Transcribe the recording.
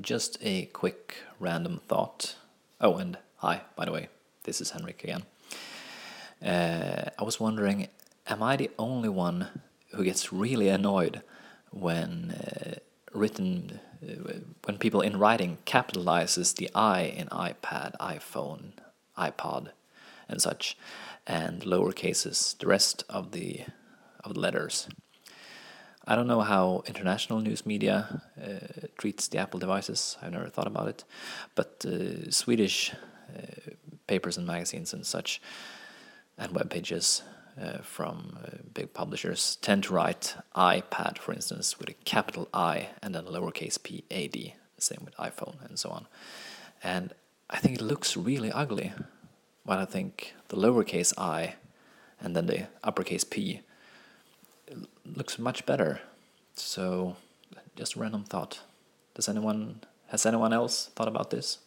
Just a quick random thought. Oh, and hi, by the way, this is Henrik again. Uh, I was wondering, am I the only one who gets really annoyed when uh, written, uh, when people in writing capitalizes the I in iPad, iPhone, iPod, and such, and lowercases the rest of the of the letters? I don't know how international news media uh, treats the Apple devices. I've never thought about it, but uh, Swedish uh, papers and magazines and such, and web pages uh, from uh, big publishers tend to write iPad, for instance, with a capital I and then lowercase p a d. Same with iPhone and so on. And I think it looks really ugly. While I think the lowercase i and then the uppercase p looks much better. So, just a random thought. Does anyone has anyone else thought about this?